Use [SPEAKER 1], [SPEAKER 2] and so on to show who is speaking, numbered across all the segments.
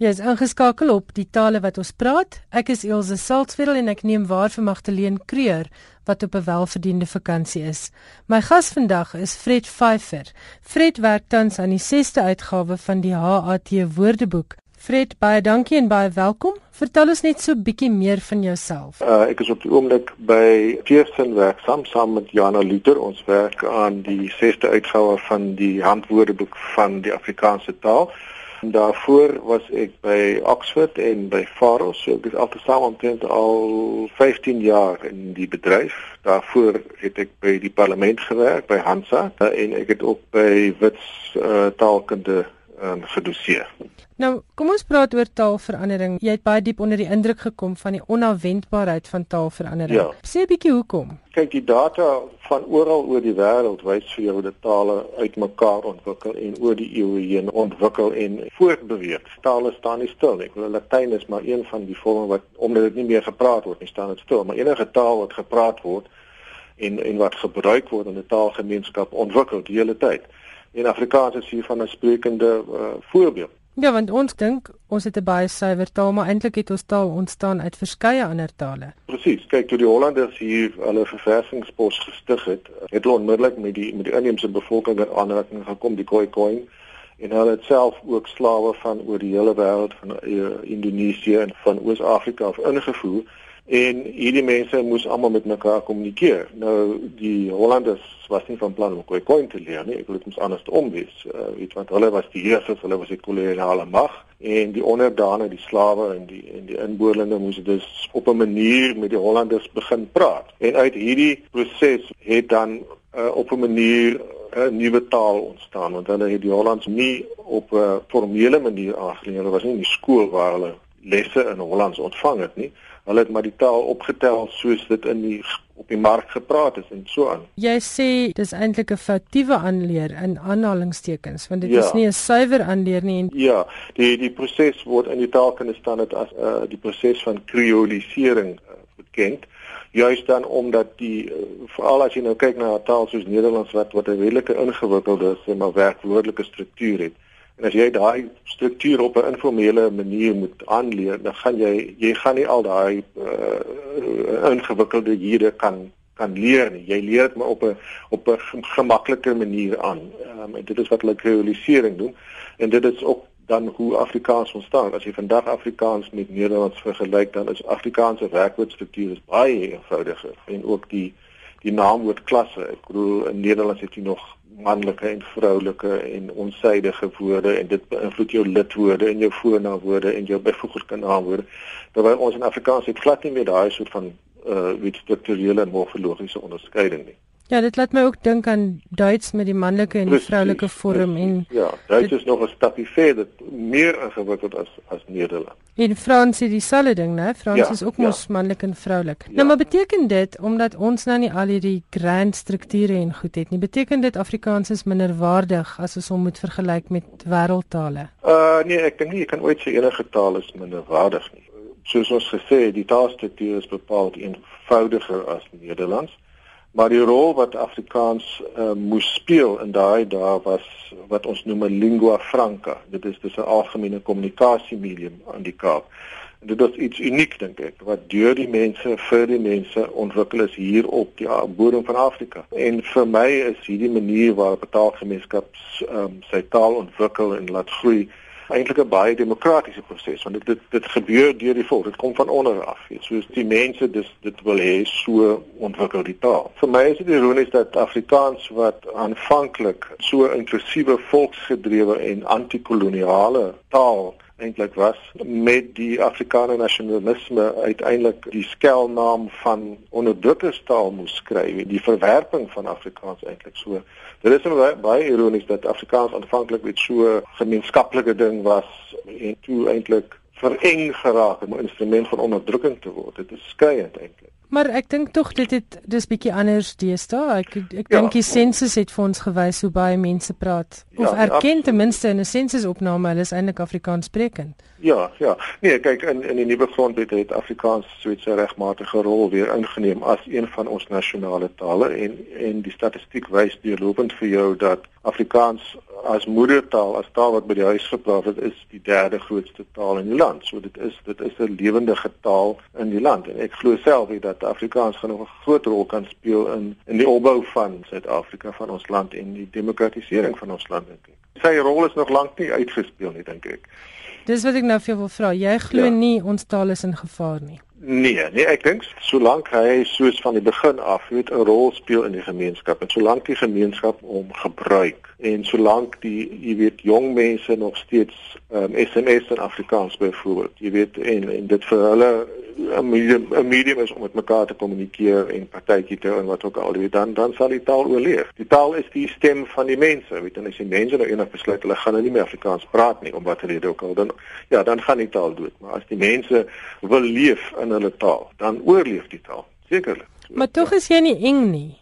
[SPEAKER 1] Jy is ingeskakel op die tale wat ons praat. Ek is Elsje Saltzveld en ek neem waar vir Magdalene Kreur wat op 'n welverdiende vakansie is. My gas vandag is Fred Pfeifer. Fred werk tans aan die 6ste uitgawe van die HAT Woordeboek. Fred, baie dankie en baie welkom. Vertel ons net so bietjie meer van jouself.
[SPEAKER 2] Uh, ek is op die oomblik by Pearson werksaam saam met Jana Luther. Ons werk aan die 6ste uitgawe van die Handwoordeboek van die Afrikaanse taal. Daarvoor was ek by Oxford en by Faros. So ek is altesaam omtrent al 15 jaar in die bedryf. Daarvoor het ek by die parlement gewerk by Hansa en ek het ook by Wits uh, taalkunde um, gedoseer.
[SPEAKER 1] Nou, kom ons praat oor taalverandering. Jy het baie diep onder die indruk gekom van die onverwendbaarheid van taalverandering.
[SPEAKER 2] Ja.
[SPEAKER 1] Sê 'n bietjie hoekom?
[SPEAKER 2] Kyk, die data van oral oor die wêreld wys vir jou dat tale uitmekaar ontwikkel en oor die eeue heen ontwikkel en voortbeweeg. Tale staan nie stil nie. Ek wil Latyn is maar een van die vorme wat omdat dit nie meer gepraat word nie, staan dit stil, maar enige taal wat gepraat word en en wat gebruik word in 'n taalgemeenskap ontwikkel die hele tyd. En Afrikaans is hier van 'n sprekende uh, voorbeeld.
[SPEAKER 1] Ja, want ons dink ons het 'n baie suiwer taal, maar eintlik het ons taal ontstaan uit verskeie ander tale.
[SPEAKER 2] Presies. Kyk, toe die Hollanders hier hulle verversingspos gestig het, het hulle onmiddellik met die met die inheemse bevolking in aanraking gekom, die Khoikhoi en hulle het self ook slawe van oor die hele wêreld van uh, Indonesië en van Oos-Afrika af ingevoer en hierdie mense moes almal met mekaar kommunikeer. Nou die Hollanders was nie van plan om Khoikhoi te leer nie. Wil dit mos anders omwees. Uh, weet want hulle was die heersers, hulle was die koloniale mag en die onderdane, die slawe en die en die inboorlinge moes dus op 'n manier met die Hollanders begin praat. En uit hierdie proses het dan uh, op 'n manier 'n nuwe taal ontstaan want hulle het die Hollands nie op 'n formele manier aangeleer. Hulle was nie in die skool waar hulle lesse in Hollands ontvang het nie. Hulle het maar die taal opgetel soos dit in die op die mark gepraat is en so aan.
[SPEAKER 1] Jy sê dis eintlik 'n foutiewe aanleer in aanhalingstekens want dit ja. is nie 'n suiwer aanleer nie. En...
[SPEAKER 2] Ja, die die proses word in die taalkunde staan dit as uh, die proses van kreolisering uh, bekend. Juist dan omdat die uh, veral as jy nou kyk na 'n taal soos Nederlands wat wat 'n redelike ingewikkelde sê maar werkwoordelike struktuur het. En as jy daai struktuur op 'n informele manier moet aanleer, dan gaan jy jy gaan nie al daai uh, ingewikkelde hierde kan kan leer nie. Jy leer dit maar op 'n op 'n gemaklike manier aan. Um, en dit is wat hulle kreolisering doen. En dit is ook dan hoe Afrikaans ontstaan. As jy vandag Afrikaans met Nederlands vergelyk, dan is Afrikaanse werkwoordstruktuur baie eenvoudiger en ook die die naamwoord klasse. Ek bedoel in Nederlands het jy nog manlike en vroulike en onsydige woorde en dit beïnvloed jou lidwoorde en jou voornaamwoorde en jou byvoeglike naamwoorde. Terwyl ons in Afrikaans het glad nie meer daai soort van uh weet strukturele en morfologiese onderskeiding nie.
[SPEAKER 1] Ja, dit laat my ook dink aan Duits met die manlike en die vroulike vorm en
[SPEAKER 2] Ja, Duits dit, is nog 'n stapie verder, meer ingewikkeld as as Nederlands.
[SPEAKER 1] En Frans is dieselfde ding, né? Frans ja, is ook ja. mos manlik en vroulik. Ja. Nou, maar beteken dit omdat ons nou nie al hierdie grand strukture en goed het nie, beteken dit Afrikaans is minder waardig as ons hom moet vergelyk met wêreldtale?
[SPEAKER 2] Uh nee, ek dink nie jy kan ooit sê enige taal is minder waardig nie. Soos ons gesê het, die taalstruktuur is bepaald eenvoudiger as Nederlands. Maar die rol wat Afrikaans uh, moes speel in daai dae was wat ons noem 'n lingua franca. Dit is dus 'n algemene kommunikasiemedium aan die Kaap. En dit is iets uniek dink ek wat deur die mense vir die mense ontwikkel is hier op die bodem van Afrika. En vir my is hierdie manier waarop 'n taalgemeenskap um, sy taal ontwikkel en laat groei eintlik 'n baie demokratiese proses want dit dit, dit gebeur deur die volk dit kom van onder af weet soos die mense dis dit wil hê so ontwikkel die taal. Vir my is dit ironies dat Afrikaans wat aanvanklik so inklusiewe volksgedrewe en antikoloniale taal eintlik was met die Afrikaner nasionalisme uiteindelik die skelnaam van onderdrukkerstaal moes skryf die verwerping van Afrikaans eintlik so dit is baie, baie ironies dat Afrikaans aanvanklik met so gemeenskaplike ding was en toe eintlik vereng geraak om 'n instrument van onderdrukking te word. Dit is skreiend eintlik
[SPEAKER 1] Maar ek dink tog dit het dis bietjie anders deesdae. Ek ek ja, dink die sensus het vir ons gewys hoe baie mense praat of ja, erken ten minste in 'n sensusopname hulle is eintlik Afrikaans sprekend.
[SPEAKER 2] Ja, ja. Nee, kyk in in die nuwe grondwet het Afrikaans soets 'n regmatige rol weer ingeneem as een van ons nasionale tale en en die statistiek wys deurlopend vir jou dat Afrikaans as moedertaal, as taal wat by die huis gepraat word, is die derde grootste taal in die land. So dit is dit is 'n lewendige taal in die land en ek glo self dat Afrikaans gaan 'n groot rol kan speel in in die opbou van Suid-Afrika van ons land en die demokratisering van ons land dink ek. Sy rol is nog lank nie uitgespeel nie dink ek.
[SPEAKER 1] Dis wat ek nou vir jou wil vra. Jy glo ja. nie ons taal is in gevaar nie.
[SPEAKER 2] Nee, nee, ek dink solank hy soos van die begin af weet 'n rol speel in die gemeenskap en solank die gemeenskap hom gebruik en solank die jy weet jong mense nog steeds um, ehm, SMS in Afrikaans byvoorbeeld, jy weet en en dit vir hulle 'n medium 'n medium is om met mekaar te kommunikeer en partytjie te en wat ook al, weet dan dan sal die taal oorleef. Die taal is die stem van die mense, weet en as die mense nou eendag besluit hulle gaan nou nie meer Afrikaans praat nie om watter rede ook al, dan ja, dan gaan die taal dood. Maar as die mense wil leef in hulle taal, dan oorleef die taal. Sekerlik.
[SPEAKER 1] Maar tog is jy nie eng nie.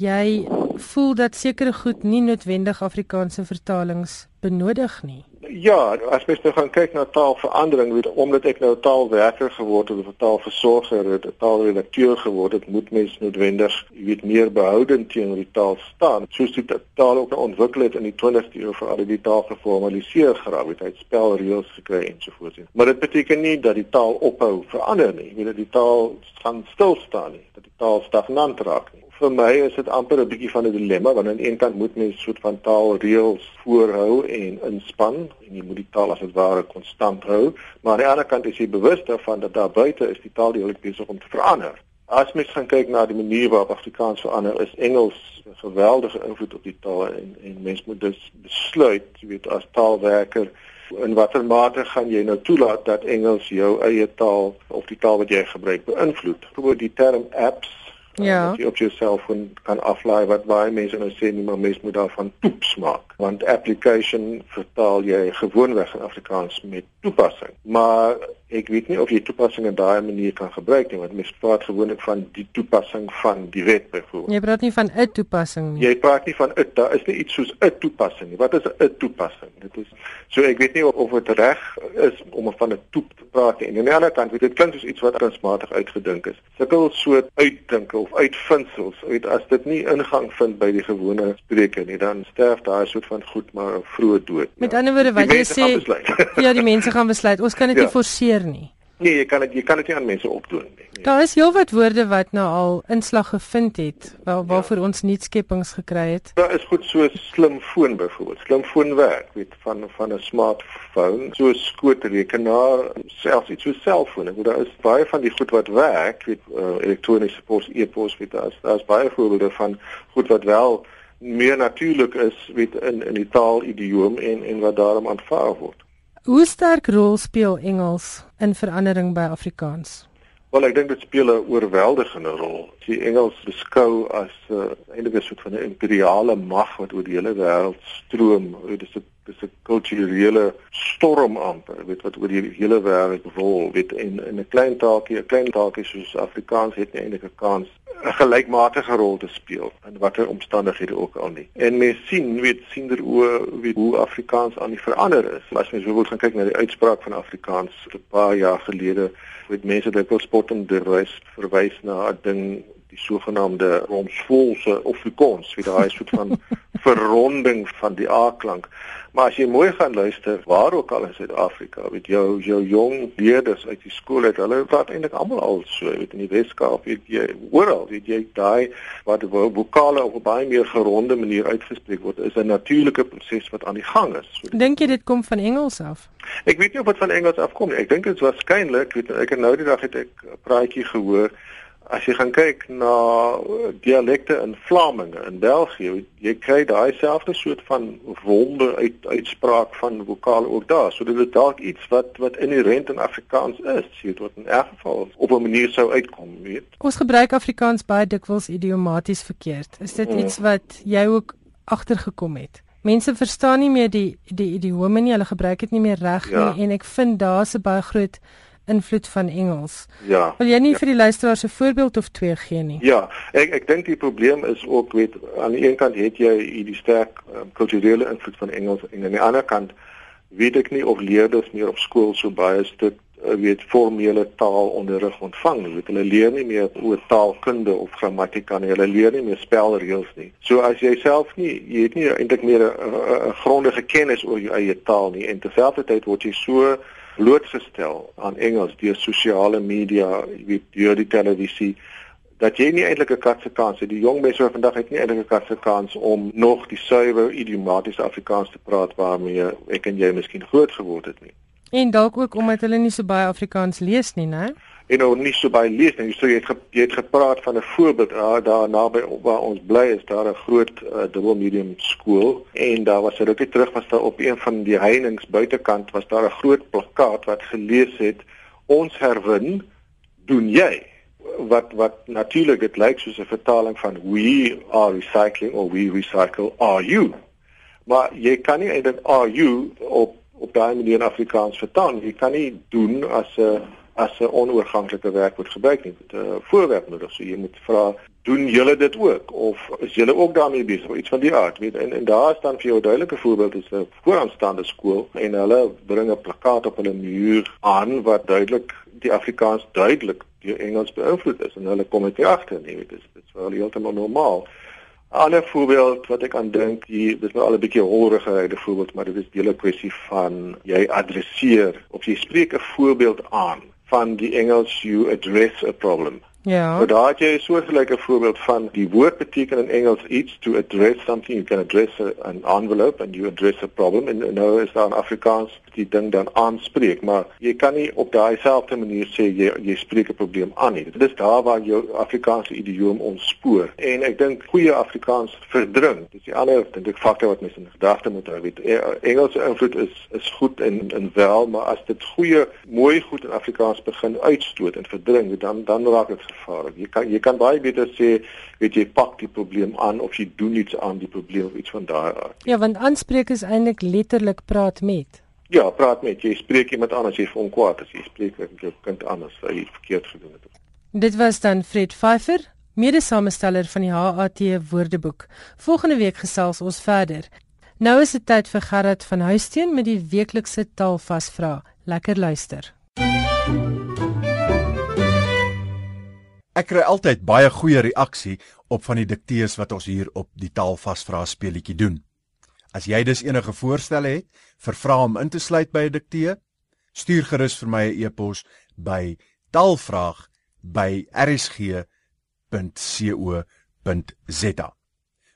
[SPEAKER 1] Jy voel dat sekere goed nie noodwendig Afrikaanse vertalings benodig nie.
[SPEAKER 2] Ja, as mens nou gaan kyk na taalverandering, weet omdat ek nou taalwerker geword het of 'n taalversorger het, 'n taalredakteur geword het, moet mens noodwendig, jy weet, meer behoudend teenoor die taal staan. Soos die taal ook nou ontwikkel het in die 20ste eeu vir al die taal geformaliseer geraak het, het spelreëls gekry en so voort. Maar dit beteken nie dat die taal ophou verander nie. Weet dat die taal gaan stil staan nie, dat die taal stagnant raak nie vir my is dit amper 'n bietjie van 'n dilemma want aan een kant moet mens soort van taalreëls voorhou en inspann en jy moet die taal as dit ware konstant hou, maar aan die ander kant is jy bewus daarvan dat daar buite is die taal dielik besig om te verander. As mens gaan kyk na die manier waarop Afrikaans verander, is Engels 'n geweldige invloed op die taal en en mens moet dus besluit, jy weet as taalwerker in watter mate gaan jy nou toelaat dat Engels jou eie taal of die taal wat jy gebruik beïnvloed. Byvoorbeeld die term apps Ja. Dat jy op jou selfoon kan aflaai wat baie mense nou sê nie, maar mense moet daarvan toeps maak. Want application vertaal jy gewoonweg in Afrikaans met toepassing. Maar ek weet nie of jy toepassing in daai manier kan gebruik nie, want mense praat gewoonlik van die toepassing van die wet byvoorbeeld.
[SPEAKER 1] Jy praat nie van 'n toepassing nie.
[SPEAKER 2] Jy praat nie van 'n daar is nie iets soos 'n toepassing nie. Wat is 'n toepassing? Dit is so ek weet nie of, dit reg is om van 'n toep te praat nie. En aan die ander kant, dit klink soos iets wat kunsmatig uitgedink is. Sulke soort uitdink of uitvindsels, weet as dit nie ingang vind by die gewone spreker nie, dan sterf daai soort van goed maar vroeg dood.
[SPEAKER 1] Met ja. ander woorde wat jy sê, ja, die mense gaan besluit. Ons kan dit ja. nie forceer nie.
[SPEAKER 2] Nee, jy kan dit jy kan dit nie aan mense opdoen nie.
[SPEAKER 1] Nee. Daar is heelwat woorde wat nou al inslag gevind het waar waarvoor ja. ons nuutskeppings gekry het.
[SPEAKER 2] Daar is goed so slim foon byvoorbeeld. Slim foon werk, weet van van 'n smartphone, so 'n skootrekenaar, selfs iets so 'n selfoon. Ek bedoel daar is baie van die goed wat werk, weet uh, elektroniese pos, e-pos, weet daar is daar's baie voorbeelde van goed wat wel meer natuurlik is weet in in die taal idioom en en wat daarom aanvaar word.
[SPEAKER 1] Hoe sterk rol speel Engels in verandering by Afrikaans?
[SPEAKER 2] Wel, ek dink dit speel 'n oorweldigende rol. Die Engels beskou as 'n uh, eintlik 'n soort van 'n imperiale mag wat oor die hele wêreld stroom. Dit is 'n dis 'n kulturele storm amper, weet wat oor die hele wêreld rol, weet en in 'n klein taakie, 'n klein taakie soos Afrikaans het nie eintlik 'n kans 'n gelykmatige rol te speel in watter omstandighede ook al nie. En mens sien, weet sien er oor hoe Afrikaans aan die verander is. As mens wil gaan kyk na die uitspraak van Afrikaans 'n paar jaar gelede, weet mense dat hulle spottend verwys na 'n ding die sogenaamde romsvolse of Afrikaans, wie daai soort van verronding van die A-klank. Maar as jy mooi gaan luister, waar ook al in Suid-Afrika, weet jou jou jong leerders uit die skool uit, hulle praat eintlik almal al so, weet in die Weskaap, weet jy, oral, weet jy, daai wat vokale op 'n baie meer geronde manier uitgespreek word, is 'n natuurlike proses wat aan die gang is.
[SPEAKER 1] So, dink jy dit kom van Engels af?
[SPEAKER 2] Ek weet nie of dit van Engels afkom nie. Ek dink dit is waarskynlik, weet ek het nou die dag het ek 'n praatjie gehoor As jy gaan kyk na dialekte in Vlaminge in België, jy kry daai selfde soort van wonde uit uitspraak van vokale ook daar. So dit is dalk iets wat wat inherent in Afrikaans is, jy weet wat in elk geval op 'n manier sou uitkom, weet.
[SPEAKER 1] Ons gebruik Afrikaans baie dikwels idiomaties verkeerd. Is dit iets wat jy ook agtergekom het? Mense verstaan nie meer die die idiome nie, hulle gebruik dit nie meer reg ja. nie en ek vind daar's 'n baie groot invloed van Engels.
[SPEAKER 2] Ja.
[SPEAKER 1] Wil jy nie
[SPEAKER 2] ja.
[SPEAKER 1] vir die luisteraars 'n voorbeeld of twee gee nie?
[SPEAKER 2] Ja, ek ek dink die probleem is ook weet aan die een kant het jy die sterk um, kulturele invloed van Engels en aan die ander kant weet ek nie of leerders meer op skool so baie stuk uh, weet formele taalonderrig ontvang nie. Weet, hulle leer nie meer oor taalkunde of grammatika nie. Hulle leer nie meer spelreëls nie. So as jy self nie, jy het nie eintlik meer 'n grondige kennis oor jou eie taal nie en terselfdertyd word jy so blootgestel aan Engels deur sosiale media, deur die televisie dat jy nie eintlik 'n katse kans het. Die jong mense van vandag het nie eintlik 'n katse kans om nog die suiwer idiomatiese Afrikaans te praat waarmee ek en jy miskien groot geword het nie.
[SPEAKER 1] En dalk ook omdat hulle nie so baie Afrikaans lees nie, né?
[SPEAKER 2] En nou nie so baie lees nie. So jy het ge, jy het gepraat van 'n voorbeeld daar daar naby waar ons bly is daar 'n groot uh, dubbel medium skool en daar was 'n rukkie terug was daar op een van die heininge buitekant was daar 'n groot plakkaat wat gelees het ons herwin doen jy? Wat wat natuurlik dit lyk soos 'n vertaling van we are recycling or we recycle are you? Maar jy kan nie eintlik are you? op op daai manier in Afrikaans vertaal jy kan nie doen as 'n as 'n onoorganklike werkwoord gebruik nie met 'n voorwerp nodig so jy moet vra doen julle dit ook of is julle ook daarmee besig of iets van die aard weet en en daar staan vir jou 'n duidelike voorbeeld is 'n vooraanstaande skool en hulle bring 'n plakkaat op hulle muur aan wat duidelik die Afrikaans duidelik deur Engels beïnvloed is en hulle kom dit nie agter nie. Dit is dit is wel heeltemal normaal. 'n Ander voorbeeld wat ek aan dink, hier dis nou al 'n bietjie horrige voorbeeld, maar dit is deel 'n kwessie van jy adresseer of jy spreek 'n voorbeeld aan van die Engels you address a problem.
[SPEAKER 1] Ja.
[SPEAKER 2] So daar het jy 'n soortgelyke voorbeeld van die woord beteken in Engels iets to address something you can address a, an envelope and you address a problem en nou is daar in Afrikaans die ding dan aanspreek maar jy kan nie op daai selfde manier sê jy jy spreek 'n probleem aan nie. Dit is daar waar jou Afrikaanse idioom ontspoor en ek dink goeie Afrikaans verdring. Dis die ander dink ek faktor wat mens in gedagte moet hou. Weet Engelse invloed is is goed en en wel maar as dit goeie mooi goed in Afrikaans begin uitstoot en verdring dan dan raak dit gevaarlik. Jy kan jy kan baie beter sê weet jy pak die probleem aan of jy doen iets aan die probleem of iets van daai aard.
[SPEAKER 1] Ja, want aanspreek is eintlik letterlik praat met.
[SPEAKER 2] Ja, praat met jy spreek iemand aan as jy vir hom kwaad is. Jy spreek met jou kind aan as hy verkeerd gedoen het.
[SPEAKER 1] Dit was dan Fred Pfeiffer, mede-samesteller van die HAT Woordeboek. Volgende week gesels ons verder. Nou is dit tyd vir Gerard van Huisteen met die weeklikse taalvasvra. Lekker luister.
[SPEAKER 3] Ek kry altyd baie goeie reaksie op van die diktees wat ons hier op die taalvasvra speletjie doen. As jy dus enige voorstelle het vir vrae om in te sluit by 'n diktee, stuur gerus vir my 'n e-pos by taalvraag@rsg.co.za.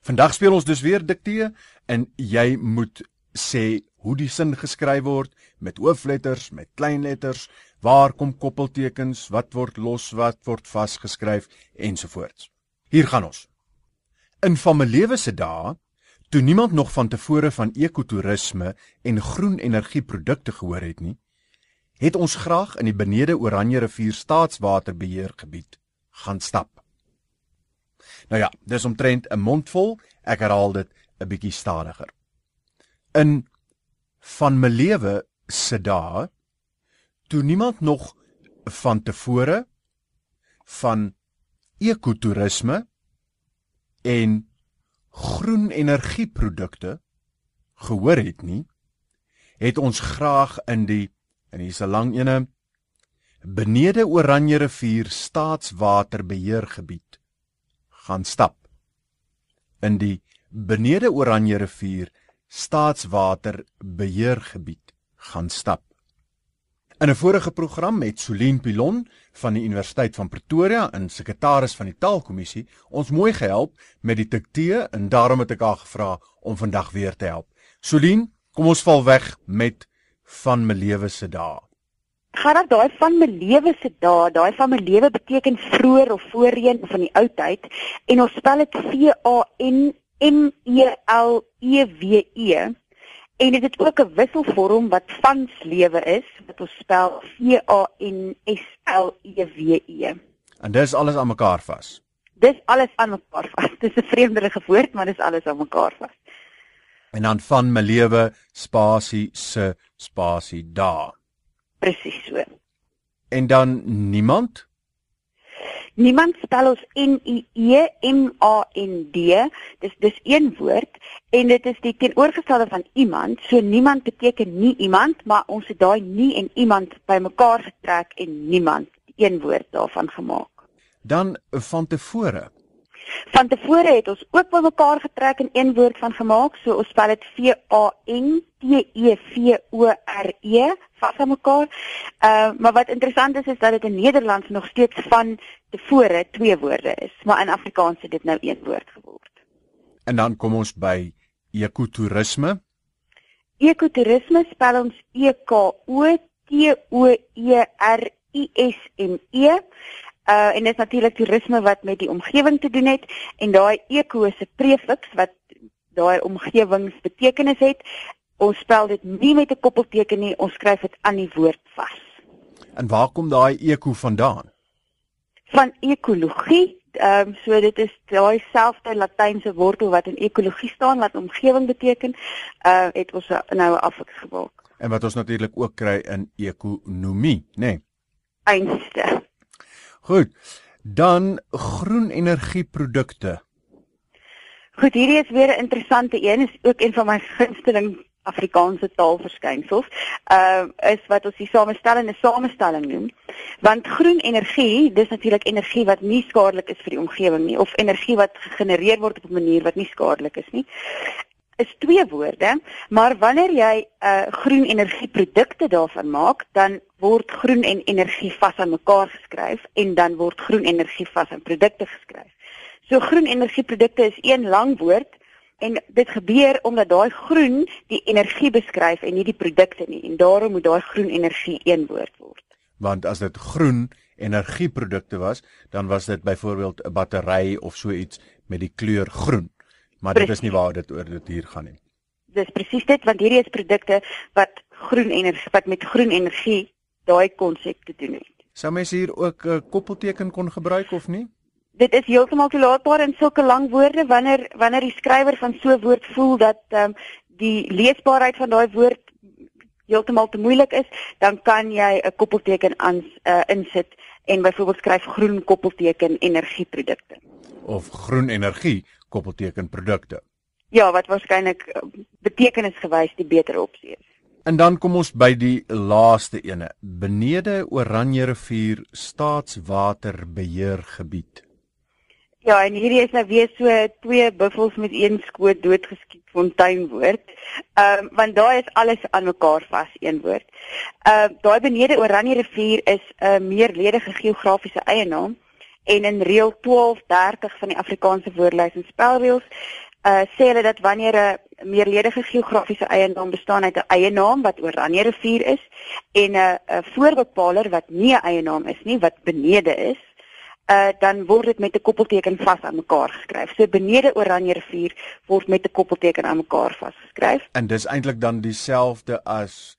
[SPEAKER 3] Vandag speel ons dus weer diktee en jy moet sê hoe die sin geskryf word met hoofletters, met kleinletters, waar kom koppeltekens, wat word los, wat word vasgeskryf ensovoorts. Hier gaan ons. In familielewe se dae Toe niemand nog van tevore van ekotourisme en groen energieprodukte gehoor het nie, het ons graag in die Benede Oranje rivier staatswaterbeheergebied gaan stap. Nou ja, dis omtrent 'n mondvol, ek herhaal dit 'n bietjie stadiger. In van my lewe se dae toe niemand nog van tevore van ekotourisme en groen energieprodukte gehoor het nie, het ons graag in die en hier's 'n lang ene benede Oranje rivier staatswaterbeheergebied gaan stap. In die benede Oranje rivier staatswaterbeheergebied gaan stap. In 'n vorige program met Solien Pilon van die Universiteit van Pretoria en sekretaris van die Taalkommissie ons mooi gehelp met die diktee en daarom het ek haar gevra om vandag weer te help. Solien, kom ons val weg met van my lewe se dae.
[SPEAKER 4] Gaan daai van my lewe se dae, daai van my lewe beteken vroeër of voorheen van die ou tyd en ons spel dit V A N M E L E W E. En dit het ook 'n wisselvorm wat vans lewe is wat ons spel V A N S L E W E.
[SPEAKER 3] En dis alles aan mekaar vas.
[SPEAKER 4] Dis alles aan mekaar vas. Dis 'n vreemderige woord, maar dis alles aan mekaar vas.
[SPEAKER 3] En dan van my lewe spasie se spasie daar.
[SPEAKER 4] Presies so.
[SPEAKER 3] En dan niemand?
[SPEAKER 4] Niemand spel ons N I E M A N D. Dis dis een woord en dit is die teenoorgestelde van iemand. So niemand beteken nie iemand, maar ons het daai nie en iemand bymekaar getrek en niemand een woord daarvan gemaak.
[SPEAKER 3] Dan van tevore.
[SPEAKER 4] Van tevore het ons ook bymekaar getrek en een woord van gemaak. So ons spel dit V A N T E V O R E vas aan mekaar. Uh maar wat interessant is is dat dit in Nederlands nog steeds van tevore twee woorde is, maar in Afrikaans het dit nou een woord geword.
[SPEAKER 3] En dan kom ons by ekotourisme.
[SPEAKER 4] Ekotourisme spel ons E K O T O E R I S M E. Uh en dit is natuurlik toerisme wat met die omgewing te doen het en daai eko se prefiks wat daai omgewingsbetekenis het. Ons spel dit nie met 'n koppelteken nie, ons skryf dit aan die woord vas.
[SPEAKER 3] En waar kom daai eko vandaan?
[SPEAKER 4] Van ekologie. Ehm um, so dit is daai selfde latynse wortel wat in ekologie staan wat omgewing beteken. Uh het ons nou 'n affiks gemaak.
[SPEAKER 3] En wat ons natuurlik ook kry in ekonomie, nê? Nee.
[SPEAKER 4] Einste.
[SPEAKER 3] Goed. Dan groen energieprodukte.
[SPEAKER 4] Goed, hierdie is weer 'n interessante een, is ook een van my gunsteling Afrikaanse taalverskynsels. Uh is wat ons die samestellende samestelling noem. Want groen energie, dis natuurlik energie wat nie skadelik is vir die omgewing nie of energie wat gegenereer word op 'n manier wat nie skadelik is nie is twee woorde, maar wanneer jy 'n uh, groen energieprodukte daarvan maak, dan word groen en energie vas aan mekaar geskryf en dan word groen energie vas aan produkte geskryf. So groen energieprodukte is een lang woord en dit gebeur omdat daai groen die energie beskryf en nie die produkte nie en daarom moet daai groen energie een woord word.
[SPEAKER 3] Want as dit groen energieprodukte was, dan was dit byvoorbeeld 'n battery of so iets met die kleur groen. Maar dit is nie waar dit oor dit hier gaan nie.
[SPEAKER 4] Dis presies dit want hierdie is produkte wat groen energie wat met groen energie daai konsep te doen het.
[SPEAKER 3] Sou mens hier ook 'n uh, koppelteken kon gebruik of nie?
[SPEAKER 4] Dit is heeltemal toelaatbaar in sulke lang woorde wanneer wanneer die skrywer van so 'n woord voel dat ehm um, die leesbaarheid van daai woord heeltemal te moeilik is, dan kan jy 'n koppelteken aan uh, insit en byvoorbeeld skryf groen koppelteken energieprodukte
[SPEAKER 3] of groen energie koppelteken produkte.
[SPEAKER 4] Ja, wat waarskynlik eh, betekenisgewys die beter opsie is.
[SPEAKER 3] En dan kom ons by die laaste ene, benede Oranje rivier staatswaterbeheergebied.
[SPEAKER 4] Ja, en hierdie is nou weer so twee buffels met een skoot doodgeskiet fonteinwoord. Ehm uh, want daai is alles aan mekaar vas een woord. Ehm uh, daai benede Oranje rivier is 'n uh, meerledige geografiese eienaam en in reël 1230 van die Afrikaanse woordelys en spelreëls uh sê hulle dat wanneer 'n meerledige geografiese eienaam bestaan uit 'n eienaam wat Oranje rivier is en 'n 'n voorbepaler wat nie 'n eienaam is nie wat benede is uh dan word dit met 'n koppelteken vas aan mekaar geskryf. So benede Oranje rivier word met 'n koppelteken aan mekaar vasgeskryf.
[SPEAKER 3] En dis eintlik dan dieselfde as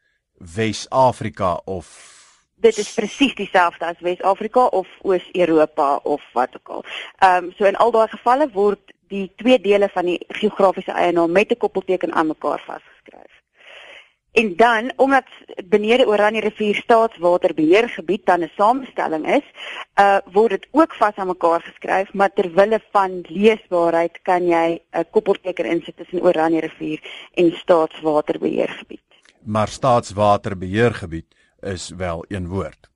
[SPEAKER 3] Wes-Afrika of
[SPEAKER 4] dit is presies dieselfde as Wes-Afrika of Oos-Europa of wat ook al. Ehm um, so in al daai gevalle word die twee dele van die geografiese eienaam met 'n koppelteken aan mekaar vasgeskryf. En dan omdat benede Oranje rivier staatswaterbeheergebied dan 'n samestelling is, uh word dit ook vas aan mekaar geskryf, maar ter wille van leesbaarheid kan jy 'n koppelteken insit tussen Oranje rivier en staatswaterbeheergebied.
[SPEAKER 3] Maar staatswaterbeheergebied is wel een woord.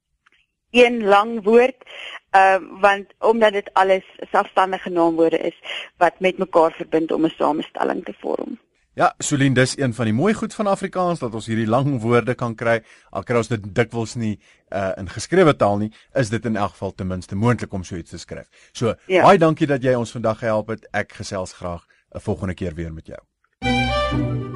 [SPEAKER 4] Een lang woord, ehm uh, want omdat dit alles selfstandige naamwoorde is wat met mekaar verbind om 'n samestelling te vorm.
[SPEAKER 3] Ja, Solien, dis een van die mooi goed van Afrikaans dat ons hierdie lang woorde kan kry. Al kry ons dit dikwels nie uh in geskrewe taal nie, is dit in elk geval ten minste moontlik om so iets te skryf. So, ja. baie dankie dat jy ons vandag gehelp het. Ek gesels graag 'n volgende keer weer met jou.